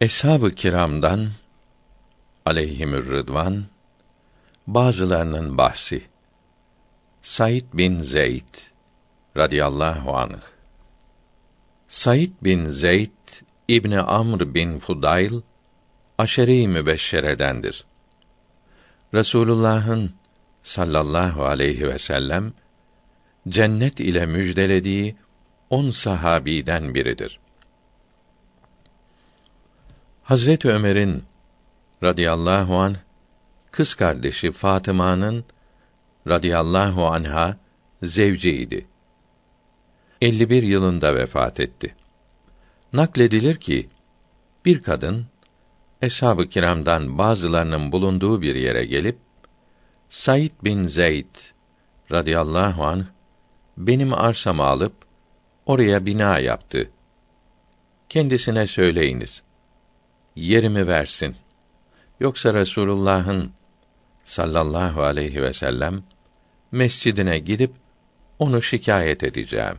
Eshab-ı kiramdan aleyhimür rıdvan bazılarının bahsi. Said bin Zeyd radıyallahu anh. Said bin Zeyd İbni Amr bin Fudayl aşere-i mübeşşeredendir. Resulullah'ın sallallahu aleyhi ve sellem cennet ile müjdelediği on sahabiden biridir. Hazret Ömer'in radıyallahu an kız kardeşi Fatıma'nın radıyallahu anha zevciydi. 51 yılında vefat etti. Nakledilir ki bir kadın eshab-ı kiramdan bazılarının bulunduğu bir yere gelip Said bin Zeyd radıyallahu anh benim arsamı alıp oraya bina yaptı. Kendisine söyleyiniz. Yerimi versin. Yoksa Resulullah'ın sallallahu aleyhi ve sellem mescidine gidip onu şikayet edeceğim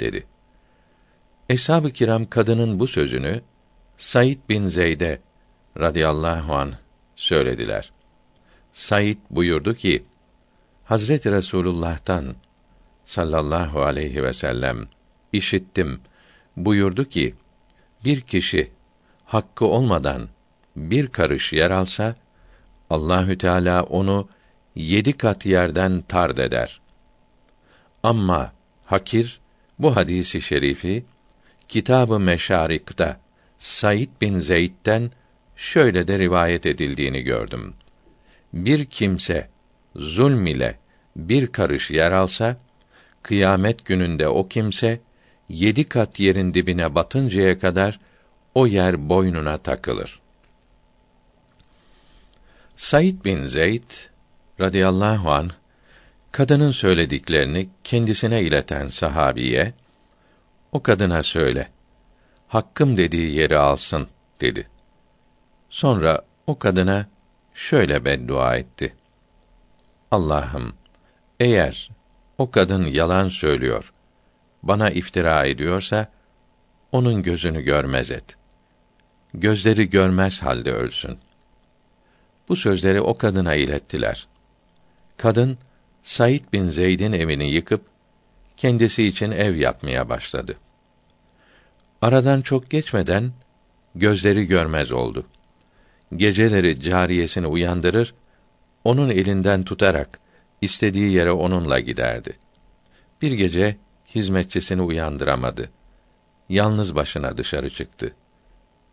dedi. Eshab-ı kiram kadının bu sözünü Said bin Zeyd'e radıyallahu an söylediler. Said buyurdu ki: Hazreti Resulullah'tan sallallahu aleyhi ve sellem işittim. Buyurdu ki: Bir kişi hakkı olmadan bir karış yer alsa Allahü Teala onu yedi kat yerden tard eder. Ama hakir bu hadisi şerifi Kitabı Meşarik'ta Said bin Zeyd'den şöyle de rivayet edildiğini gördüm. Bir kimse zulm ile bir karış yer alsa, kıyamet gününde o kimse yedi kat yerin dibine batıncaya kadar o yer boynuna takılır. Said bin Zeyd radıyallahu an kadının söylediklerini kendisine ileten sahabiye o kadına söyle hakkım dediği yeri alsın dedi. Sonra o kadına şöyle beddua etti. Allah'ım eğer o kadın yalan söylüyor, bana iftira ediyorsa onun gözünü görmez et. Gözleri görmez halde ölsün. Bu sözleri o kadına ilettiler. Kadın Said bin Zeyd'in evini yıkıp kendisi için ev yapmaya başladı. Aradan çok geçmeden gözleri görmez oldu. Geceleri cariyesini uyandırır, onun elinden tutarak istediği yere onunla giderdi. Bir gece hizmetçisini uyandıramadı. Yalnız başına dışarı çıktı.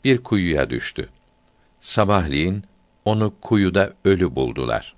Bir kuyuya düştü. Sabahleyin onu kuyuda ölü buldular.